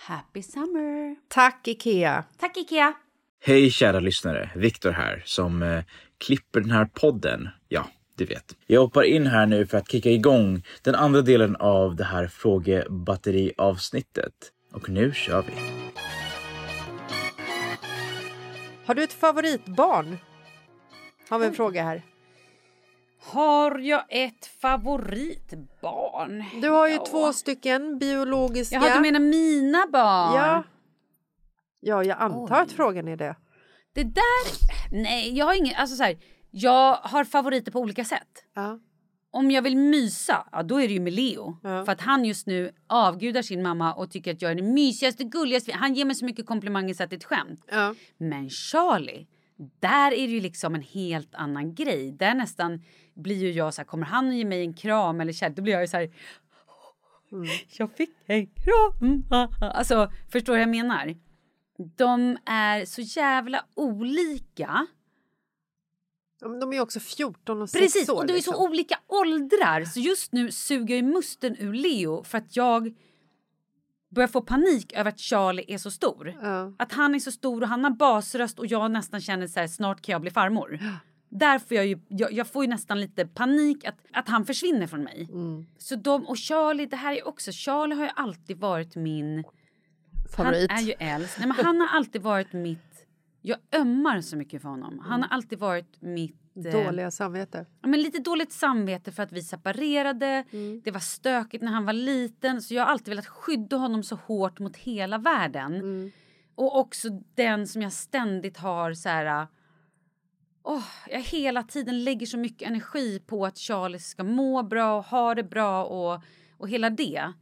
Happy summer! Tack, Ikea! Tack, Ikea! Hej kära lyssnare! Viktor här som eh, klipper den här podden. Ja, du vet. Jag hoppar in här nu för att kicka igång den andra delen av det här frågebatteriavsnittet. Och nu kör vi! Har du ett favoritbarn? Har vi en fråga här. Har jag ett favoritbarn? Du har ju ja. två stycken biologiska. Jaha, du menar mina barn? Ja. Ja, jag antar Oj. att frågan är det. Det där... Nej, jag har ingen... Alltså så här, jag har favoriter på olika sätt. Ja. Om jag vill mysa, ja, då är det ju med Leo. Ja. För att han just nu avgudar sin mamma och tycker att jag är den mysigaste, gulligaste. Han ger mig så mycket komplimanger så att det är ett skämt. Men Charlie, där är det ju liksom en helt annan grej. Där nästan blir ju jag så här, kommer han ge mig en kram eller kärlek, då blir jag ju så här. Mm. Jag fick en kram. Alltså, förstår du vad jag menar? De är så jävla olika. Ja, de är också 14 och 6 Precis, år. och de är liksom. så olika åldrar. Så just nu suger jag musten ur Leo för att jag börjar få panik över att Charlie är så stor. Ja. Att han är så stor och han har basröst och jag nästan känner så här, snart kan jag bli farmor. Ja. Där får jag ju, jag, jag, får ju nästan lite panik att, att han försvinner från mig. Mm. Så de, och Charlie, det här är också, Charlie har ju alltid varit min... Favorit. Han är ju äldst. Nej men han har alltid varit mitt Jag ömmar så mycket för honom. Han har alltid varit mitt... eh, Dåliga samvete. Ja, men lite dåligt samvete för att vi separerade. Det var stökigt när han var liten. Så jag har alltid velat skydda honom så hårt mot hela världen. Och också den som jag ständigt har så här... Åh, jag hela tiden lägger så mycket energi på att Charlie ska må bra och ha det bra och, och hela det.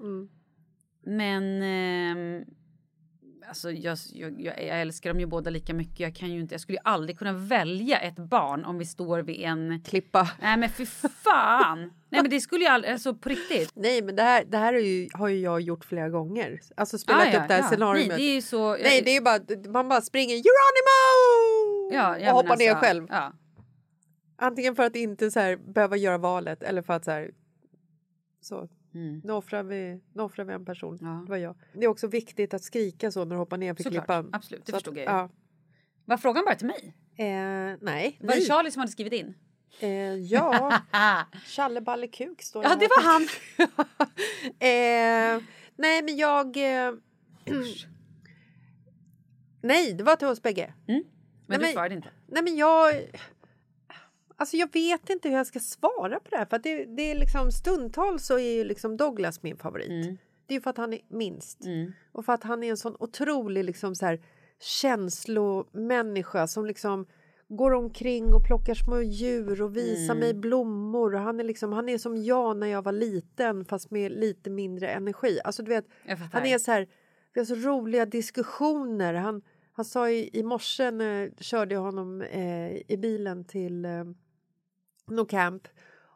Men... ehm, Alltså jag, jag, jag jag älskar dem ju båda lika mycket. Jag, kan ju inte, jag skulle ju aldrig kunna välja ett barn om vi står vid en... Klippa. Nej men för fan! Nej men det skulle jag aldrig... Alltså på riktigt. Nej, men det här, det här är ju, har ju jag gjort flera gånger. Alltså spelat Ah, ja, upp det här ja. scenariot. Nej det är ju så... Nej, det är bara man bara springer Geronimo! ja, ja, och hoppar ner alltså, själv. Ja. Antingen för att inte så här, behöva göra valet eller för att så här, så. Mm. Nu offrar, vi, nu offrar vi en person. Ja. Det var jag. Det är också viktigt att skrika så när du hoppar ner för Såklart, klippan. absolut, det Så att- förstod jag ju. Ja. Var frågan bara till mig? Eh, nej. Var det. Charlie som hade skrivit in? Eh, ja, Challe Balle Kuk står Ja, det var han. eh, nej, men jag... Eh, nej, det var till oss bägge. Men Nej, du svarade inte. Nej, men jag... Alltså jag vet inte hur jag ska svara på det här. För det, det är liksom, stundtals så är ju liksom Douglas min favorit. Mm. Det är ju för att han är minst. Mm. Och för att han är en sån otrolig liksom så här, känslomänniska som liksom går omkring och plockar små djur och visar Mm. mig blommor. Och han, är liksom, han är som jag när jag var liten fast med lite mindre energi. Alltså du vet, han är så här, vi har så roliga diskussioner. Han, han sa i, i morse när jag körde honom eh, i bilen till eh, No Camp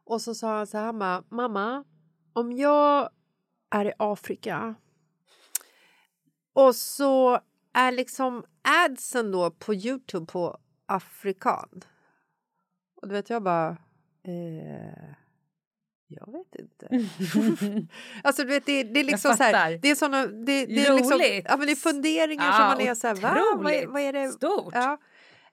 och så sa han så här, bara, mamma, om jag är i Afrika och så är liksom adsen då på Youtube på afrikan. Och du vet, jag bara... Eh, jag vet inte. alltså, du vet, det, det är liksom så här. Det är såna... Det, det är liksom, ja, men det är funderingar Ja, som man är så här, va? Vad, vad är det? Stort. Ja.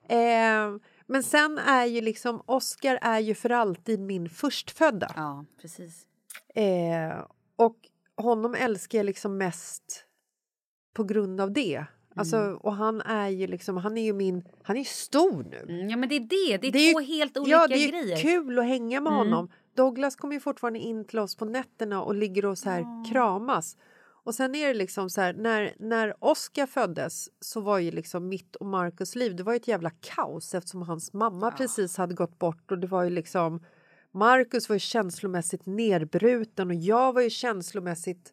Eh, men sen är ju liksom Oscar är ju för alltid min förstfödda. Ja, precis. Eh, och honom älskar jag liksom mest på grund av det. Alltså, Mm. och han är ju liksom, han är ju min, han är ju stor nu. Mm, ja, men det är det. Det är, Det är ju- två helt olika ja, det är grejer. kul att hänga med Mm. honom. Douglas kommer ju fortfarande in till oss på nätterna och ligger och så här kramas. Och sen är det liksom så här, när, när Oscar föddes så var ju liksom mitt och Marcus liv, det var ju ett jävla kaos eftersom hans mamma precis hade gått bort och det var ju liksom Marcus var ju känslomässigt nedbruten och jag var ju känslomässigt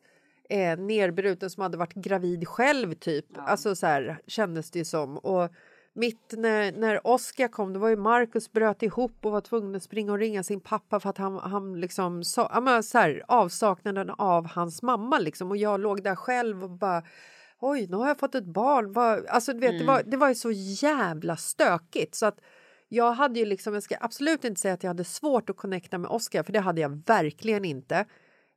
eh, nedbruten som hade varit gravid själv typ. Alltså så här kändes det ju som. Och mitt när, när Oscar kom, då var ju Marcus bröt ihop och var tvungen att springa och ringa sin pappa för att han, han liksom sa, ja, så här, avsaknaden av hans mamma liksom. Och jag låg där själv och bara oj, nu har jag fått ett barn. Vad- Alltså, du vet, det, var, det var ju så jävla stökigt så att jag hade ju liksom, jag ska absolut inte säga att jag hade svårt att connecta med Oscar för det hade jag verkligen inte.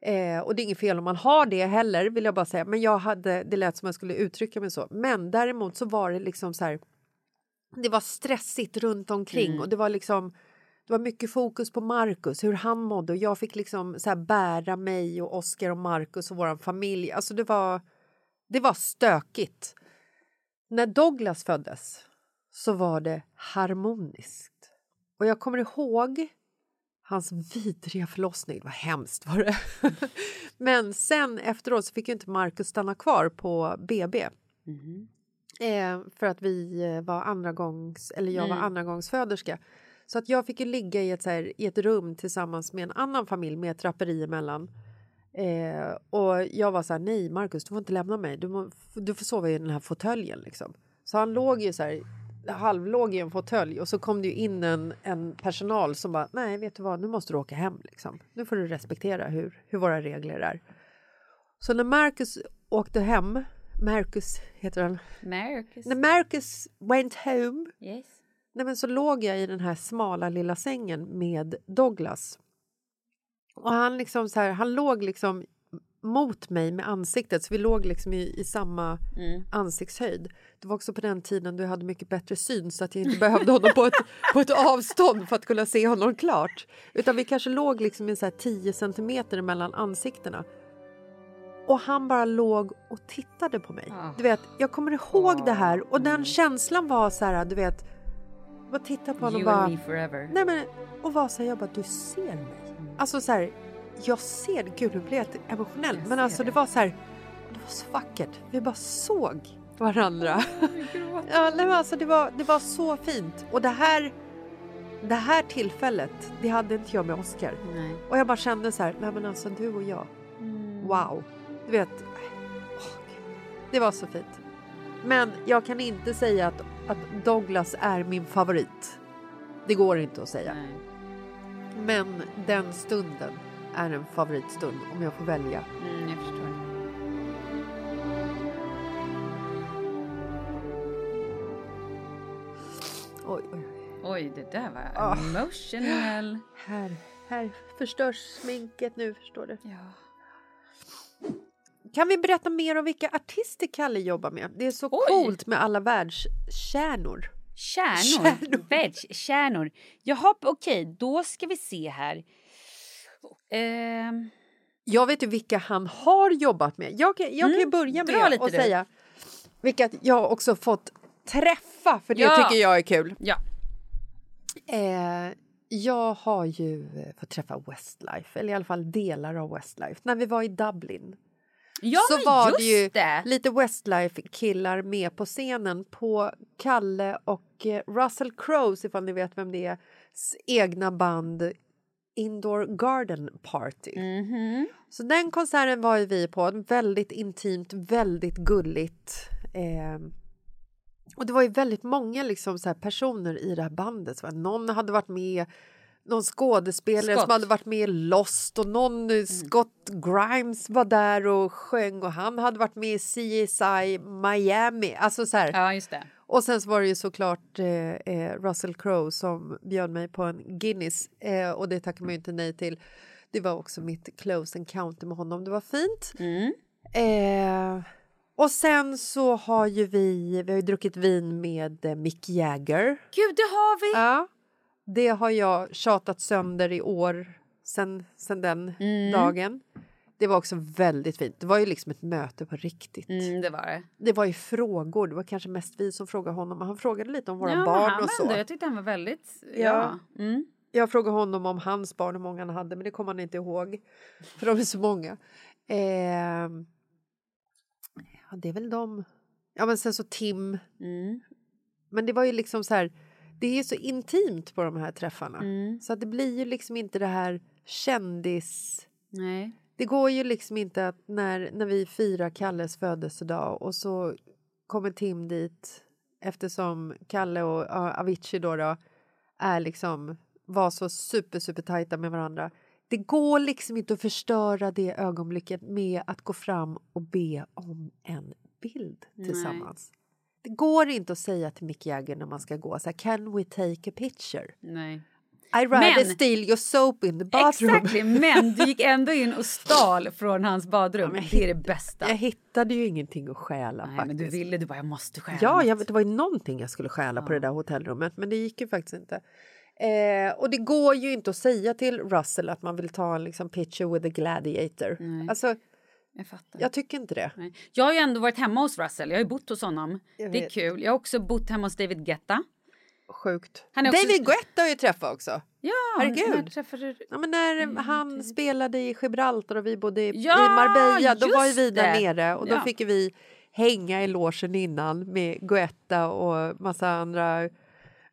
Eh, och det är inget fel om man har det heller vill jag bara säga. Men jag hade, det lät som jag skulle uttrycka mig så. Men däremot så var det liksom så här. Det var stressigt runt omkring och det var liksom det var mycket fokus på Marcus, hur han mådde och jag fick liksom så bära mig och Oscar och Marcus och vår familj. Alltså det var, det var stökigt. När Douglas föddes så var det harmoniskt. Och jag kommer ihåg hans vidriga förlossning. Det var hemskt var det. Men sen efteråt så fick ju inte Marcus stanna kvar på BB. Eh, för att vi eh, var andra gångs, eller jag var andra gångs föderska. Så att jag fick ju ligga i ett, så här, i ett rum tillsammans med en annan familj med ett draperi emellan. Eh, och jag var så här, nej Marcus du får inte lämna mig, du, må, du får sova i den här fåtöljen liksom. Så han låg ju så här, halvlåg i en fåtölj och så kom det ju in en, en personal som bara, nej vet du vad, nu måste du åka hem liksom. Nu får du respektera hur, hur våra regler är. Så när Marcus åkte hem, Marcus heter han, Marcus. när Marcus went home Yes. Nej, men så låg jag i den här smala lilla sängen med Douglas. Och han, liksom så här, han låg liksom mot mig med ansiktet, så vi låg liksom i, i samma ansiktshöjd. Det var också på den tiden då jag hade mycket bättre syn så att jag inte behövde honom på ett, på ett avstånd för att kunna se honom klart. Utan vi kanske låg liksom i så här 10 centimeter mellan ansiktena. Och han bara låg och tittade på mig. Ah. Du vet, jag kommer ihåg det här och den känslan var så här, du vet, bara titta på honom och bara... Nej men, och var så här, jag bara, du ser mig. Alltså så här, jag ser, gud nu blev jag emotionell. Jag Men alltså det det. var så här, det var så vackert. Vi bara såg varandra. ja, nej, men alltså det var, det var så fint. Och det här, det här tillfället, det hade inte jag med Oscar. Nej. Och jag bara kände så här, nej men alltså du och jag, Mm. wow. Du vet, det var så fint. Men jag kan inte säga att, att Douglas är min favorit. Det går inte att säga. Nej. Men den stunden är en favoritstund om jag får välja. Mm, jag förstår. Oj, oj. Oj, det där var Ah. emotional. Här, här förstörs sminket nu, förstår du. Ja. Kan vi berätta mer om vilka artister Kalle jobbar med? Det är så Oj. coolt med alla världskärnor. Kärnor. Kärnor. Vegg-kärnor. Jaha, okej, då ska vi se här. Ehm, Jag vet ju vilka han har jobbat med. Jag, kan- jag kan ju Mm, börja med att du. säga vilka jag också fått träffa, för det Ja. tycker jag är kul. ja. Eh, jag har ju fått träffa Westlife, eller i alla fall delar av Westlife, när vi var i Dublin. Ja, så var det ju det. lite Westlife-killar med på scenen på Kalle och eh, Russell Crowes, ifall ni vet vem det är, egna band Indoor Garden Party. Mhm. Så den konserten var ju vi på, väldigt intimt, väldigt gulligt. Eh, och det var ju väldigt många liksom, så personer i det här bandet. Så någon hade varit med, någon skådespelare Scott. som hade varit med i Lost och någon eh, Scott Grimes var där och sjöng och han hade varit med i CSI Miami. Alltså så här. Ja, just det. Och sen så var det ju såklart eh, eh, Russell Crowe som bjöd mig på en Guinness eh, och det tackade man ju inte nej till. Det var också mitt close encounter med honom. Det var fint. Mm. Eh, och sen så har ju vi, vi har druckit vin med eh, Mick Jagger. Gud, det har vi! Ja, det har jag tjatat sönder i år sen, sen den Mm. dagen. Det var också väldigt fint. Det var ju liksom ett möte på riktigt. Mm, det var det. Det var ju frågor. Det var kanske mest vi som frågade honom. Han frågade lite om våra ja, barn han och så. ändå- Jag tyckte han var väldigt... Ja. Ja. Mm. Jag frågade honom om hans barn, hur många han hade, men det kommer han inte ihåg. För de är så många. Ehm, ja, det är väl de. Ja, men sen så Tim. Mm. Men det var ju liksom så här, det är så intimt på de här träffarna. Mm. Så att det blir ju liksom inte det här kändis... Nej. Det går ju liksom inte att när, när vi firar Kalles födelsedag och så kommer Tim dit eftersom Kalle och ja, Avicii då, då är liksom var så super super tajta med varandra. Det går liksom inte att förstöra det ögonblicket med att gå fram och be om en bild tillsammans. Det går inte att säga till Mick Jagger när man ska gå så här, can we take a picture? Nej. I rather Men- steal your soap in the bathroom. Exactly, men du gick ändå in och stal från hans badrum. men det är det bästa. Jag hittade ju ingenting att stjäla Nej, faktiskt. men du ville, du bara jag måste stjäla Ja, jag, det var ju någonting jag skulle stjäla på det där hotellrummet men det gick ju faktiskt inte. Eh, och det går ju inte att säga till Russell att man vill ta en liksom, picture with a gladiator. Nej. Alltså, Jag fattar. jag tycker inte det. Nej. Jag har ju ändå varit hemma hos Russell. Jag har ju bott hos honom. Det är kul. Jag har också bott hemma hos David Guetta. Sjukt. Också- David Guetta har ju träffat också. Ja, Herregud. när träffade. Ja, men när han spelade i Gibraltar och vi bodde i, Ja, i Marbella, då var ju vi där det. nere och då Ja. fick ju vi hänga i logen innan med Guetta och massa andra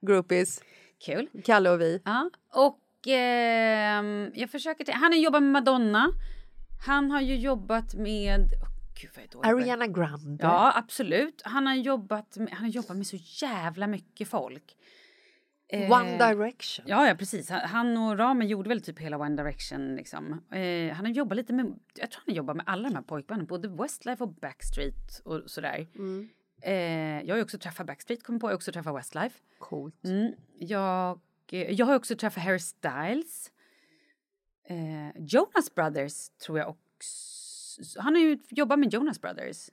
groupies, Kul. Kalle och vi. Ja. Och ehm, jag försöker... Han har jobbat med Madonna. Han har ju jobbat med... Oh, Gud. Ariana Grande. Ja, absolut. Han har jobbat med, han har jobbat med så jävla mycket folk. Eh, One Direction. Ja, ja, precis. Han- och Rami gjorde väl typ hela One Direction. Liksom. Eh, han har jobbat lite med, jag tror han har jobbat med alla de här pojkbanden, både Westlife och Backstreet och sådär. Mm. Eh, jag har också träffat Backstreet, kom på, jag har också träffat Westlife. Coolt. Mm, jag, eh, jag har också träffat Harry Styles. Eh, Jonas Brothers tror jag också. Han har ju jobbat med Jonas Brothers.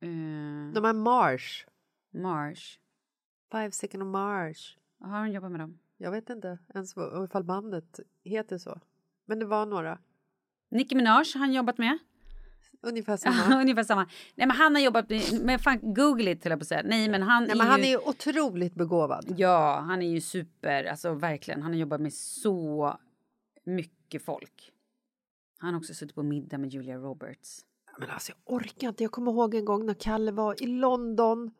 Eh, De här Mars. Marsh. Five Second of Mars. Har han jobbat med dem? Jag vet inte ens vad, ifall bandet heter så. Men det var några. Nicki Minaj har han jobbat med. ungefär samma. Ungefär samma. Nej, men han har jobbat med, med fan, google it, höll jag på att säga. Nej, men han, Nej, är, men han ju, är ju otroligt begåvad. Ja, han är ju super, alltså verkligen. Han har jobbat med så mycket folk. Han har också suttit på middag med Julia Roberts. Men alltså jag orkar inte. Jag kommer ihåg en gång när Kalle var i London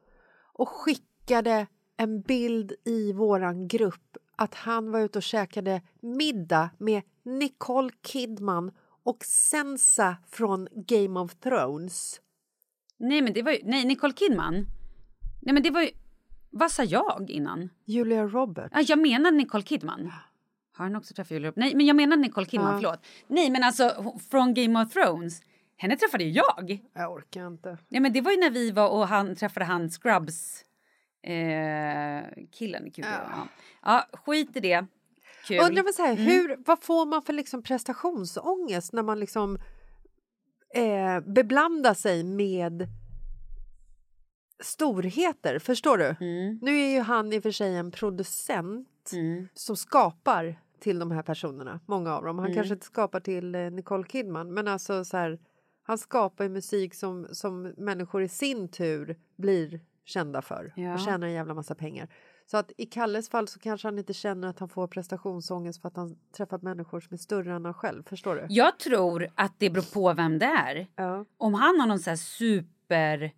och skickade en bild i våran grupp att han var ute och käkade middag med Nicole Kidman och Sansa från Game of Thrones. Nej, men det var ju, nej, Nicole Kidman. Nej, men det var ju, vad sa jag innan? Julia Roberts. Ja, jag menade Nicole Kidman. Har han också träffat Julia? Nej, men jag menade Nicole Kidman, Ja. förlåt. Nej, men alltså från Game of Thrones. Henne träffade ju jag. Jag orkar inte. Nej, men det var ju när vi var och han träffade han Scrubs eh, killen. Gud, ja. ja, skit i det. Kul. Undrar vad, så här, hur, vad får man för liksom prestationsångest när man liksom eh, beblandar sig med storheter? Förstår du? Mm. Nu är ju han i och för sig en producent Mm. som skapar till de här personerna, många av dem. Han Mm. kanske inte skapar till eh, Nicole Kidman, men alltså så här, han skapar ju musik som, som människor i sin tur blir kända för Ja. och tjänar en jävla massa pengar. Så att i Kalles fall så kanske han inte känner att han får prestationsångest för att han träffat människor som är större än han själv. Förstår du? Jag tror att det beror på vem det är. Ja. Om han har någon så super...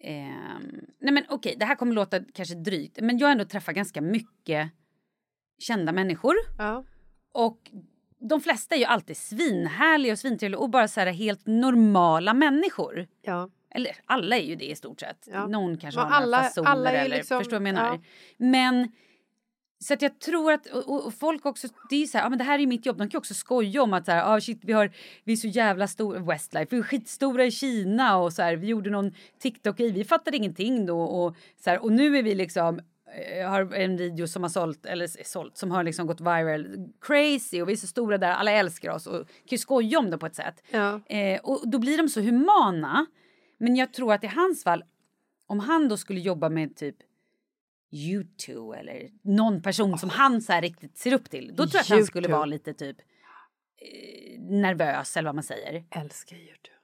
ehm, nej men okej, det här kommer låta kanske drygt. Men jag har ändå träffat ganska mycket kända människor. Ja. Och de flesta är ju alltid svinhärliga och svintrevliga och bara så här helt normala människor. ja. Eller alla är ju det i stort sett. Ja. Någon kanske Men har några alla- fasoner alla eller liksom- förstår vad jag menar. ja. Men så att jag tror att och, och- folk också, det är ju så här, ja men det här är mitt jobb. De kan ju också skoja om att så här, ah, shit, vi har, vi är så jävla stora, Westlife, vi är skitstora i Kina och så här, vi gjorde någon TikTok i, vi fattade ingenting då och så här, och nu är vi liksom har en video som har sålt, eller sålt, som har liksom gått viral crazy och vi är så stora där, alla älskar oss och kan ju skoja om det på ett sätt. Ja. Eh, och då blir de så humana. Men jag tror att i hans fall, om han då skulle jobba med typ Youtube eller någon person som han så här riktigt ser upp till. Då tror jag att han skulle vara lite typ eh, nervös eller vad man säger. Älskar Youtube.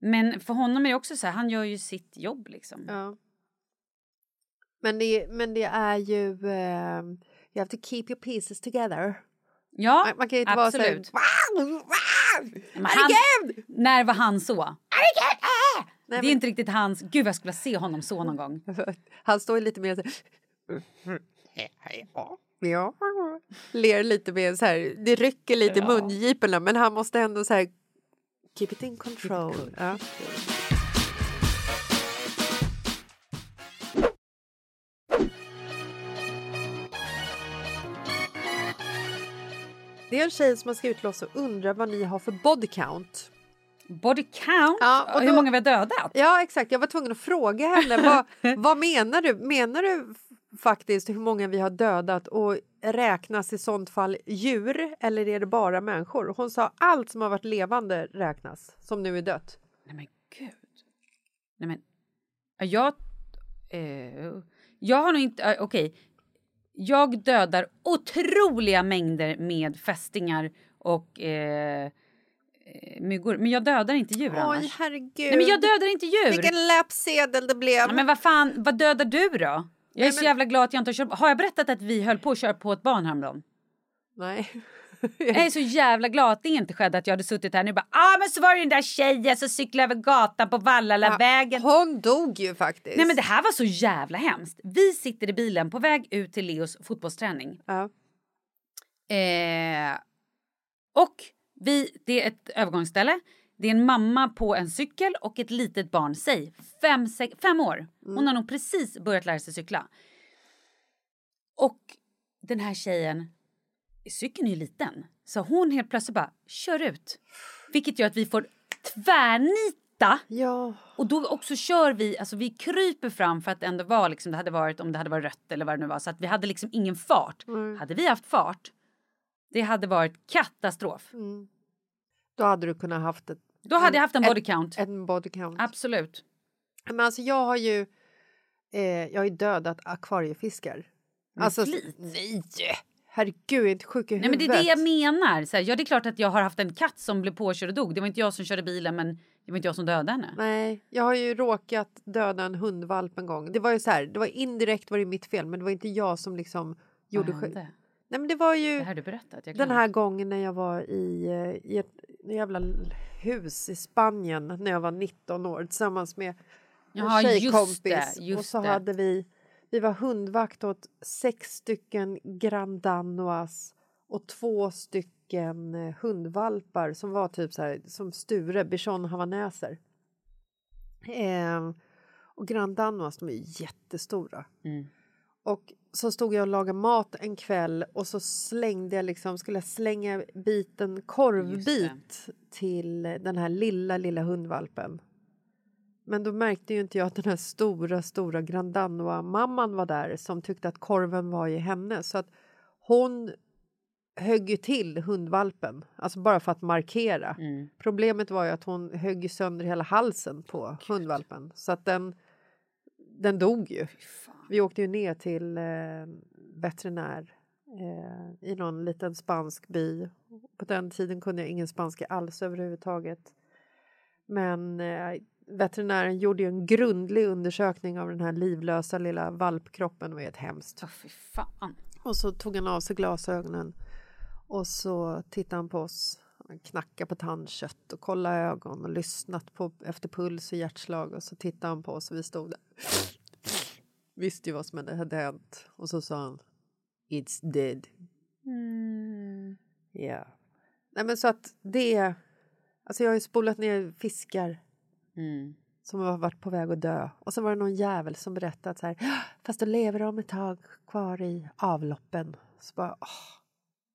Men för honom är det också så här, han gör ju sitt jobb liksom. Ja. Men det, men det är ju... eh, you have to keep your pieces together. Ja, Man, man kan ju inte absolut. vara så han, när var han så? Ah! Nej, Det är inte riktigt hans... Gud, jag skulle se honom så någon gång. Han står ju lite mer så Ja. Ler lite mer så här, det rycker lite i mungiporna men han måste ändå så här keep it in control. Ja. Det är en tjej som har skrivit till oss och undrar vad ni har för body count. Body count? Ja, och Hur då- många vi har dödat? Ja exakt, jag var tvungen att fråga henne vad, vad menar du? Menar du faktiskt hur många vi har dödat och räknas i sånt fall djur eller är det bara människor? Hon sa allt som har varit levande räknas som nu är dött. Nej men gud. Nej men. Ja, Jag... Eh, jag har nog inte... Okej. Jag dödar otroliga mängder med fästingar och eh, eh, myggor. Men jag dödar inte djur Oj annars. herregud. Nej men jag dödar inte djur. Vilken läppsedel det blev. Ja, men vad fan, vad dödar du då? Jag är så men- jävla glad att jag inte har kört... Har jag berättat att vi höll på att köra på ett barn häromdagen? Nej. Jag är så jävla glad att det inte skedde att jag hade suttit här nu bara ah men så var det den där tjejen som cyklade över gatan på Vallalavägen. Hon dog ju faktiskt. Nej men det här var så jävla hemskt. Vi sitter i bilen på väg ut till Leos fotbollsträning. ja. Eh, och vi, det är ett övergångsställe. Det är en mamma på en cykel och ett litet barn, säg fem, sex, fem år. Hon har nog precis börjat lära sig cykla. Och den här tjejen, cykeln är ju liten, så hon helt plötsligt bara kör ut. Vilket gör att vi får tvärnita ja. och då också kör vi, alltså vi kryper fram för att ändå var liksom, det hade varit om det hade varit rött eller vad det nu var. Så att vi hade liksom ingen fart. Hade vi haft fart, det hade varit katastrof. Då hade du kunnat haft ett, Då hade jag haft en body count. en body count. Absolut. Men alltså jag har ju eh, jag har ju dödat akvariefiskar. Med alltså, flit? Nej! Herregud, jag är inte sjuk i Nej, men huvudet. det är det jag menar. Så här, ja, det är klart att jag har haft en katt som blev påkörd och dog. Det var inte jag som körde bilen, men det var inte jag som dödade henne. Nej, jag har ju råkat döda en hundvalp en gång. Det var ju så här, det var indirekt var det mitt fel, men det var inte jag som liksom gjorde hände? Nej, men det var ju Det här du berättat. Jag den här gången när jag var i, eh, i ett jävla hus i Spanien när jag var 19 år tillsammans med en Jaha, just tjejkompis. det, just och så det. hade vi, vi var hundvakt åt sex stycken Grand Danois och två stycken eh, hundvalpar som var typ så här som Sture, bichon havaneser. Eh, och Grand Danois, de är jättestora. Mm. Och så stod jag och lagade mat en kväll och så slängde jag liksom, skulle jag slänga biten korvbit till den här lilla, lilla hundvalpen. Men då märkte ju inte jag att den här stora, stora Grandanoa-mamman var där som tyckte att korven var i henne. Så att hon högg ju till hundvalpen, alltså bara för att markera. Mm. Problemet var ju att hon högg sönder hela halsen på hundvalpen så att den, den dog ju. Vi åkte ju ner till eh, veterinär eh, i någon liten spansk by. På den tiden kunde jag ingen spanska alls överhuvudtaget. Men eh, veterinären gjorde ju en grundlig undersökning av den här livlösa lilla valpkroppen. Det var helt hemskt. Åh, fy fan. Och så tog han av sig glasögonen och så tittade han på oss. Han knackade på tandkött och kollade ögon och lyssnat på, efter puls och hjärtslag och så tittade han på oss och vi stod där. Visste ju vad som hade hänt och så sa han It's dead. Ja. Nej men så att det... Alltså jag har ju spolat ner fiskar Mm. Som har varit på väg att dö. Och så var det någon jävel som berättade att så här, fast då lever de ett tag kvar i avloppen. Så bara, åh,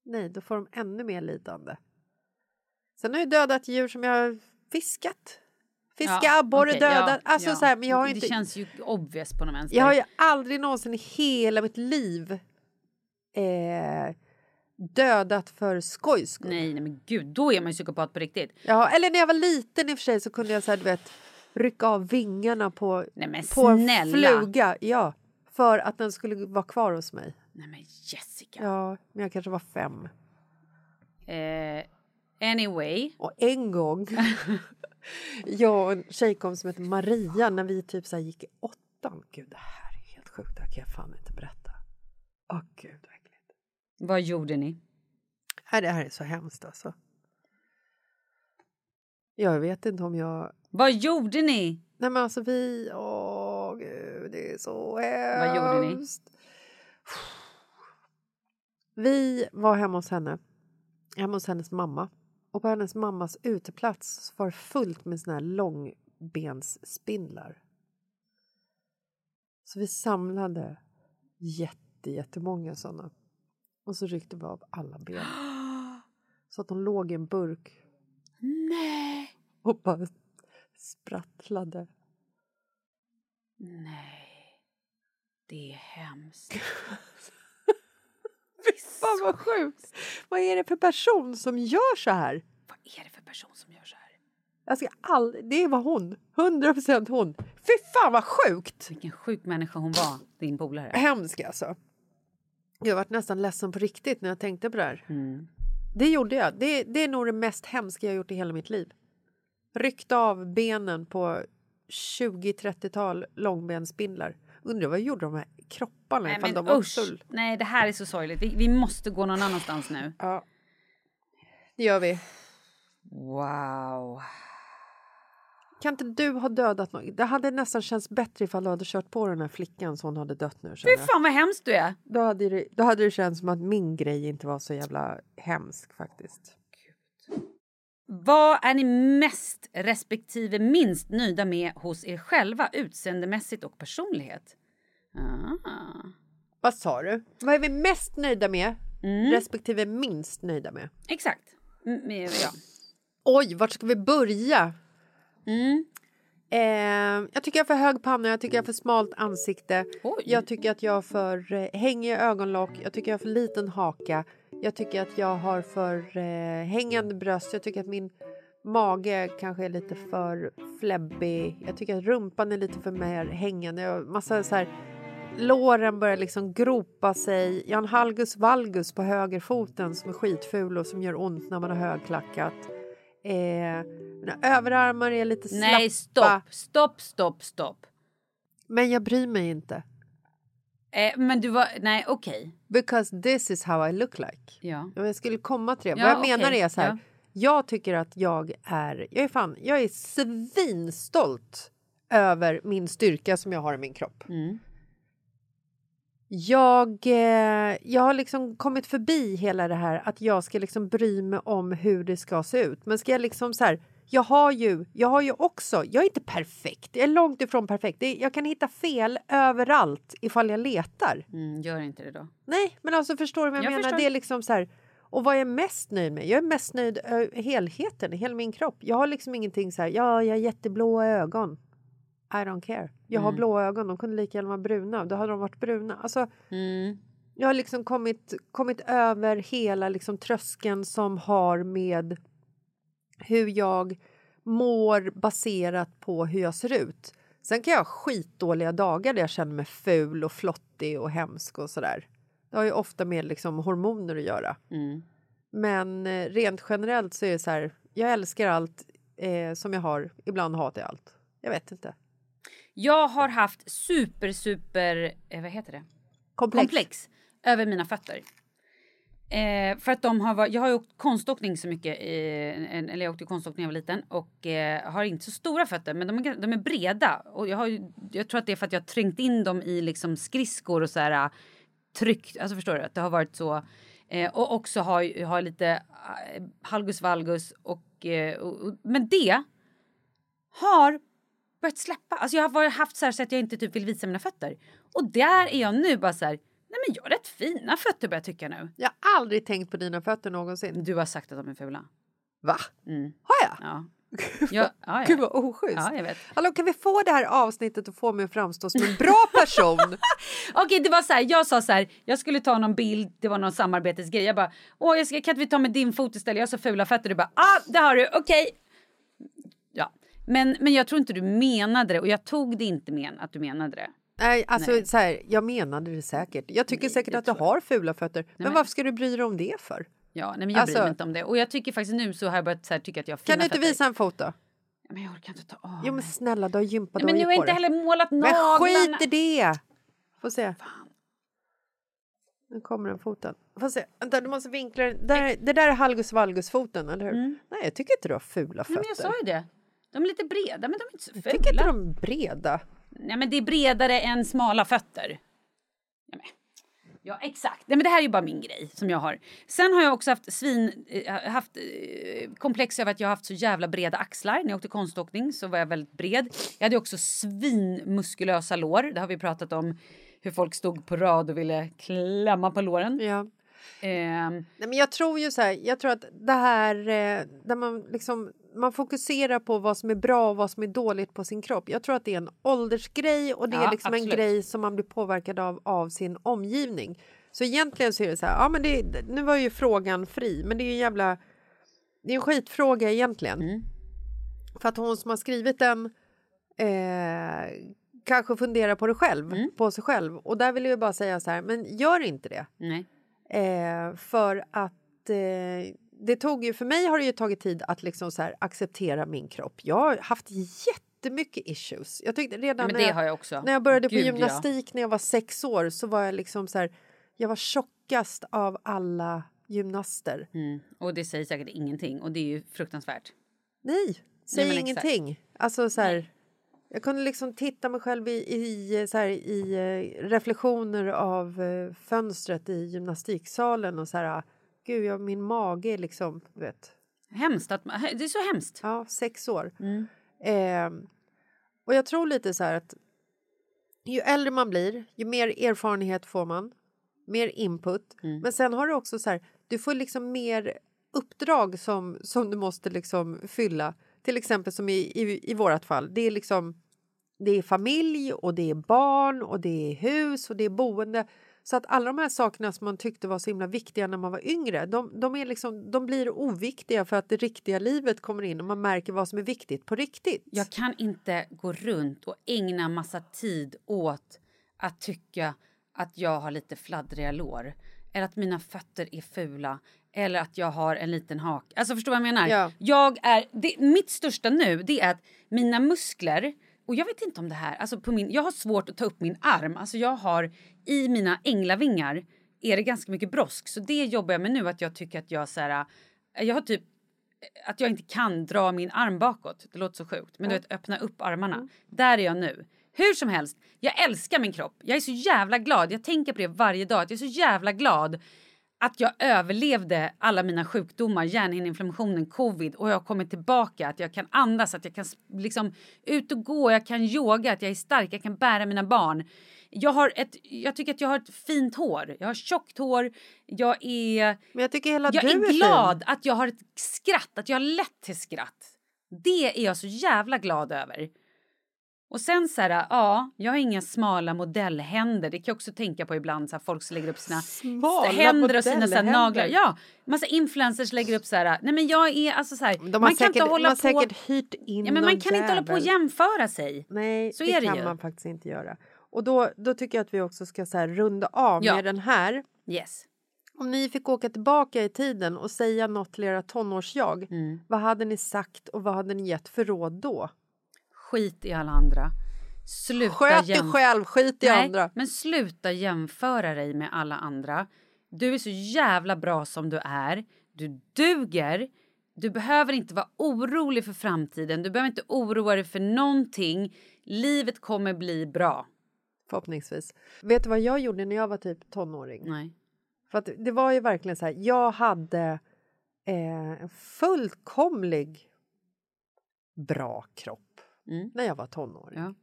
nej, då får de ännu mer lidande. Sen har jag dödat djur som jag har fiskat. Fiska Ja, abborre, okej, dödat. ja, alltså ja. så här, men jag har Det inte... känns ju obvious på något vänster. Jag har ju aldrig någonsin i hela mitt liv eh, dödat för skojs skull. Nej, nej, men gud, då är man ju psykopat på riktigt. Ja, eller när jag var liten i och för sig så kunde jag så här, du vet, rycka av vingarna på, Nej, på en fluga. Ja, för att den skulle vara kvar hos mig. Nej, men Jessica. Ja, men jag kanske var fem. Eh, anyway. Och en gång, jag och en tjejkompis som heter Maria, när vi typ så här gick i åttan. Gud, det här är helt sjukt. Det här kan jag fan inte berätta. Åh gud, vad gjorde ni? Nej, det här är så hemskt alltså. Jag vet inte om jag... Vad gjorde ni? Nej men alltså vi... Åh gud, det är så hemskt. Vad gjorde ni? Vi var hemma hos henne. Hemma hos hennes mamma. Och på hennes mammas uteplats var det fullt med såna här långbensspindlar. Så vi samlade jätte, jättemånga såna. Och så ryckte vi av alla ben. Så att de låg i en burk Nej. och bara sprattlade. Nej. Det är hemskt. Fan vad sjukt! Vad är det för person som gör så här? Vad är det för person som gör så här? Jag ska all... Det var hon. 100 procent hon. Fy fan vad sjukt! Vilken sjuk människa hon var, din polare. Hemskt alltså. Jag varit nästan ledsen på riktigt när jag tänkte på det här. Mm. Det gjorde jag. Det, det är nog det mest hemska jag gjort i hela mitt liv. Ryckt av benen på 20-30-tal långbensspindlar. Undrar vad gjorde de här kropparna Nej, ifall men de var usch. full. Nej, det här är så sorgligt. Vi, vi måste gå någon annanstans nu. Ja. Det gör vi. Wow. Kan inte du ha dödat någon? Det hade nästan känts bättre ifall du hade kört på den här flickan så hon hade dött nu. Fy fan vad hemskt du är. Då hade, det, då hade det känts som att min grej inte var så jävla hemsk faktiskt. Vad är ni mest respektive minst nöjda med hos er själva utseendemässigt och personlighet? Ah. Vad sa du? Vad är vi mest nöjda med Mm. respektive minst nöjda med? Exakt. Mm, ja. Oj, vart ska vi börja? Mm. Eh, jag tycker jag har för hög panna, jag tycker jag har för smalt ansikte. Oj. Jag tycker att jag har för eh, hängiga ögonlock, jag tycker jag har för liten haka. Jag tycker att jag har för eh, hängande bröst, jag tycker att min mage kanske är lite för fläbbig. Jag tycker att rumpan är lite för mer hängande. Jag massa så här låren börjar liksom gropa sig. Jag har en halgus valgus på högerfoten som är skitful och som gör ont när man har högklackat. Eh, mina överarmar är lite slappa. Nej, stopp, stopp, stopp, stopp. Men jag bryr mig inte. Eh, men du var, nej okej. Because this is how I look like. Ja. Jag skulle komma till det. Ja, Vad jag menar okej. är så här. Ja. Jag tycker att jag är, jag är fan, jag är svinstolt över min styrka som jag har i min kropp. Mm. Jag, eh, jag har liksom kommit förbi hela det här att jag ska liksom bry mig om hur det ska se ut. Men ska jag liksom så här, jag har ju, jag har ju också, jag är inte perfekt, jag är långt ifrån perfekt. Jag kan hitta fel överallt ifall jag letar. Mm, gör inte det då. Nej, men alltså förstår du vad jag, Jag menar? förstår. Det är liksom så här, och vad jag är mest nöjd med? Jag är mest nöjd ö, helheten, hela min kropp. Jag har liksom ingenting så här, ja, jag har jätteblåa ögon. I don't care. Jag har Mm. blåa ögon, de kunde lika gärna vara bruna. Då hade de varit bruna. Alltså, Mm. jag har liksom kommit, kommit över hela liksom tröskeln som har med hur jag mår baserat på hur jag ser ut. Sen kan jag ha skitdåliga dagar där jag känner mig ful och flottig och hemsk och sådär. Det har ju ofta med liksom hormoner att göra. Mm. Men eh, rent generellt så är det så här, jag älskar allt eh, som jag har, ibland hatar jag allt. Jag vet inte. Jag har haft super, super, eh, vad heter det? Komplex. komplex över mina fötter. Eh, för att de har varit, jag har ju åkt konståkning så mycket, i, eller jag åkte konståkning när jag var liten och eh, har inte så stora fötter men de är, de är breda och jag, har ju, jag tror att det är för att jag har trängt in dem i liksom skridskor och så här ah, tryckt, alltså förstår du att det har varit så eh, och också har, har lite eh, halgus valgus och, eh, och, och men det har börjat släppa. Alltså jag har varit- haft så här så att jag inte typ vill visa mina fötter. Och där är jag nu bara så här, nej men jag har rätt fina fötter börjar jag tycka nu. Jag har aldrig tänkt på dina fötter någonsin. Du har sagt att de är fula. Va? Mm. Har jag? Ja. Ja, ja, Gud ja. vad oschysst. ja, jag vet. Hallå, kan vi få det här avsnittet att få mig att framstå som en bra person? Okej, det var så här, jag sa så här, jag skulle ta någon bild, det var någon samarbetesgrej. Jag bara, åh, jag ska, kan inte vi ta med din fot istället? Jag har så fula fötter. Du bara, ah, det har du, okej. Ja, men, men jag tror inte du menade det och jag tog det inte men att du menade det. Nej, alltså Nej. Så här, jag menade det säkert. Jag tycker Nej, säkert det att du jag. har fula fötter. men, men- varför ska du bry dig om det för? Ja, nej, men jag bryr Alltså- mig inte om det. Och jag tycker faktiskt nu så har jag börjat så här, tycka att jag har fina Kan du inte fötter. visa en foto? Ja, Men jag orkar inte ta av Jo men mig. snälla, du har gympat Nej, men nu har jag inte heller målat Men naglarna. skit i det! Får se. Nu kommer den foten. Får se. Vänta, du måste vinkla den. Där, det där är halgus valgus-foten, eller hur? Nej, jag tycker inte du har fula Mm. Nej, fötter. men jag sa ju det. De är lite breda, men de är inte så jag fula. tycker inte de är breda. Nej, men det är bredare än smala fötter. Ja, men. Ja, exakt. Nej, men det här är ju bara min grej som jag har. Sen har jag också haft svin, eh, haft eh, komplex över att jag har haft så jävla breda axlar. När jag åkte konståkning så var jag väldigt bred. Jag hade också svinmuskulösa lår. Det har vi pratat om hur folk stod på rad och ville klämma på låren. Ja. Ehm, Nej, men jag tror ju så här, jag tror att det här eh, där man liksom man fokuserar på vad som är bra och vad som är dåligt på sin kropp. Jag tror att det är en åldersgrej och det Ja, är liksom en absolut. grej som man blir påverkad av av sin omgivning. Så egentligen så är det så här, ja men det, nu var ju frågan fri, men det är ju en jävla det är en skitfråga egentligen. Mm. För att hon som har skrivit den eh, kanske funderar på det själv, Mm. på sig själv. Och där vill jag bara säga så här, men gör inte det. Eh, för att eh, det tog ju, för mig har det ju tagit tid att liksom så här acceptera min kropp. Jag har haft jättemycket issues. Jag tyckte redan Ja, men när, jag, har jag också. när jag började på Gud, ja. gymnastik när jag var sex år så var jag liksom så här, jag var tjockast av alla gymnaster. Mm. Och det säger säkert ingenting och det är ju fruktansvärt. Nej, säg men exakt. ingenting. Alltså så här, Nej. jag kunde liksom titta mig själv i, i, så här, i eh, reflektioner av eh, fönstret i gymnastiksalen och så här, gud, ja, min mage är liksom, du vet, Hemskt att, det är så hemskt. ja, sex år. Mm. Eh, och jag tror lite så här att ju äldre man blir, ju mer erfarenhet får man, mer input. Mm. Men sen har du också så här, du får liksom mer uppdrag som, som du måste liksom fylla. Till exempel som i, i, i vårat fall, det är liksom det är familj och det är barn och det är hus och det är boende. Så att alla de här sakerna som man tyckte var så himla viktiga när man var yngre, de, de, är liksom, de blir oviktiga för att det riktiga livet kommer in och man märker vad som är viktigt på riktigt. Jag kan inte gå runt och ägna massa tid åt att tycka att jag har lite fladdriga lår eller att mina fötter är fula eller att jag har en liten hak. Alltså förstår du vad jag menar? Ja. Jag är, det, mitt största nu det är att mina muskler och jag vet inte om det här, alltså på min, jag har svårt att ta upp min arm. Alltså jag har i mina änglavingar är det ganska mycket brosk. Så det jobbar jag med nu att jag tycker att jag så här, jag har typ att jag inte kan dra min arm bakåt. Det låter så sjukt. Men du vet öppna upp armarna. Där är jag nu. Hur som helst, jag älskar min kropp. Jag är så jävla glad. Jag tänker på det varje dag. Att jag är så jävla glad att jag överlevde alla mina sjukdomar, hjärnhinneinflammationen, covid och jag har kommit tillbaka, att jag kan andas, att jag kan liksom ut och gå, jag kan yoga, att jag är stark, jag kan bära mina barn. Jag, har ett, jag tycker att jag har ett fint hår, jag har tjockt hår, jag är, Men jag tycker hela jag du är fin. glad att jag har ett skratt, att jag har lätt till skratt. Det är jag så jävla glad över. Och sen så här, ja, jag har inga smala modellhänder. Det kan jag också tänka på ibland, så här, folk som lägger upp sina Smala händer och sina så här, naglar. Ja, massa influencers lägger upp så här, nej men jag är alltså så här, man kan säkert, inte hålla har på. säkert hyrt in Ja, men man kan inte hålla på och jävel. jämföra sig. Nej, Så det det kan ju. man faktiskt inte göra. Och då, då tycker jag att vi också ska så här runda av Ja. med den här. Yes. Om ni fick åka tillbaka i tiden och säga något till era tonårsjag, Mm. vad hade ni sagt och vad hade ni gett för råd då? Skit i alla andra. Sluta Sköt dig själv, skit i Nej, andra. men sluta jämföra dig med alla andra. Du är så jävla bra som du är. Du duger. Du behöver inte vara orolig för framtiden. Du behöver inte oroa dig för någonting. Livet kommer bli bra. Förhoppningsvis. Vet du vad jag gjorde när jag var typ tonåring? Nej. För att det var ju verkligen så här, jag hade eh, en fullkomlig bra kropp Mm. när jag var tonåring. Ja.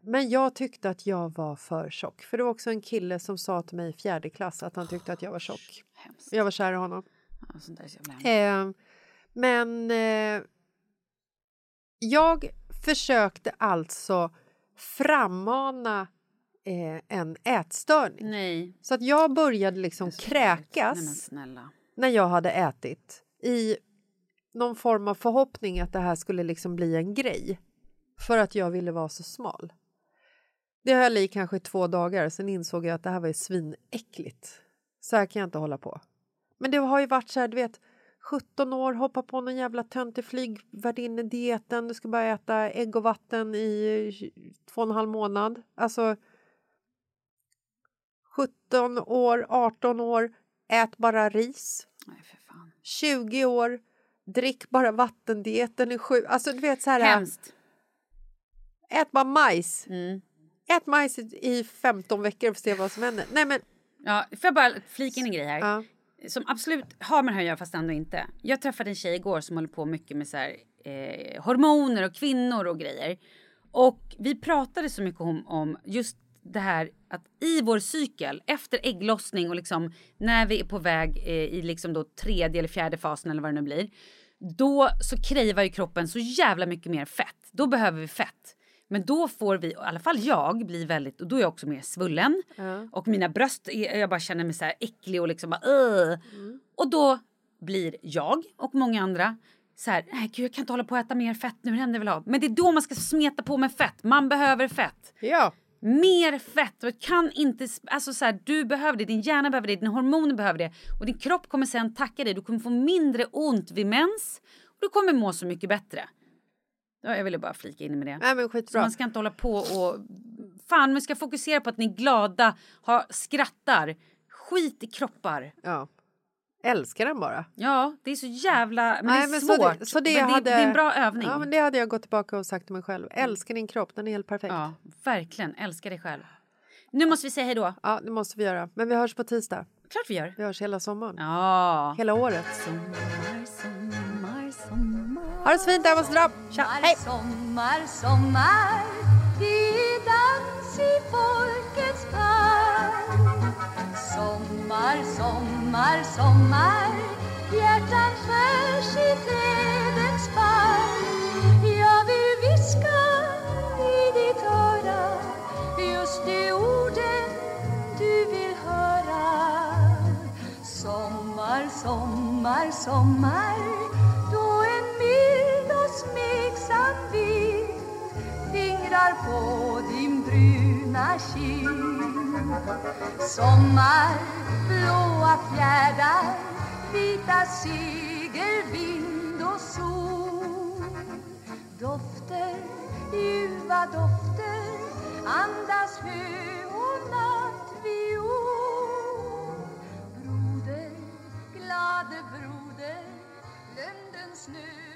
Men jag tyckte att jag var för tjock. För det var också en kille som sa till mig i fjärde klass att han tyckte att jag var tjock. Hemskt. Jag var kär i honom. Ja. Eh, men eh, jag försökte alltså frammana eh, en ätstörning. Nej. Så att jag började liksom kräkas Nej när jag hade ätit i någon form av förhoppning att det här skulle liksom bli en grej för att jag ville vara så smal. Det höll i kanske två dagar, sen insåg jag att det här var ju svinäckligt. Så här kan jag inte hålla på. Men det har ju varit så här, du vet, 17 år, hoppa på någon jävla töntig flygvärdinnedieten, du ska bara äta ägg och vatten i två och en halv månad. Alltså 17 år, 18 år, ät bara ris. Nej för fan. 20 år, drick bara vattendieten i sju... Alltså du vet så här, Hemskt. Ät bara majs. Mm. Ät majs i- i 15 veckor och se vad som händer. Nej men, Ja, får jag bara flika in en grej här? ja. som absolut har med det här att göra fast ändå inte. Jag träffade en tjej igår som håller på mycket med så här, eh, hormoner och kvinnor och grejer. Och vi pratade så mycket om, om just det här att i vår cykel efter ägglossning och liksom när vi är på väg eh, i liksom då tredje eller fjärde fasen eller vad det nu blir. Då så kräver ju kroppen så jävla mycket mer fett. Då behöver vi fett. Men då får vi, i alla fall jag, bli väldigt, och då är jag också mer svullen. Ja. Och mina bröst, är, jag bara känner mig så här äcklig och liksom bara "Ugh." Och då blir jag och många andra så här, nej gud jag kan inte hålla på att äta mer fett nu, det väl av. Men det är då man ska smeta på med fett, man behöver fett. ja. Mer fett och kan inte, alltså så här, du behöver det, din hjärna behöver det, dina hormoner behöver det. Och din kropp kommer sen tacka dig, du kommer få mindre ont vid mens och du kommer må så mycket bättre. Ja, jag ville bara flika in med det. Nej men Så skitbra. man ska inte hålla på och... Fan, man ska fokusera på att ni är glada, har, skrattar. Skit i kroppar. Ja. Älskar den bara. Ja, det är så jävla... Men Nej, det är men så svårt. det- så det men det, hade- det är en bra övning. Ja men det hade jag gått tillbaka och sagt till mig själv. Älskar din kropp, den är helt perfekt. Ja, verkligen. Älska dig själv. Nu måste vi säga hej då. Ja, det måste vi göra. Men vi hörs på tisdag. Klart vi gör. Vi hörs hela sommaren. Ja. Hela året. Sommar, sommar, sommar. Ha det så fint, jag måste dra. Tja, hej! Sommar, sommar, det är dans i folkets park. Sommar, sommar, sommar, hjärtan skärs i trädens bark. Jag vill viska i ditt öra just de orden du vill höra. Sommar, sommar, sommar mild smeksam vind Fingrar på din bruna kind. Sommar, blåa fjärdar, vita segel, vind och sol. Dofter, ljuva dofter, andas hö och nattviol Broder, glade broder, glöm den snö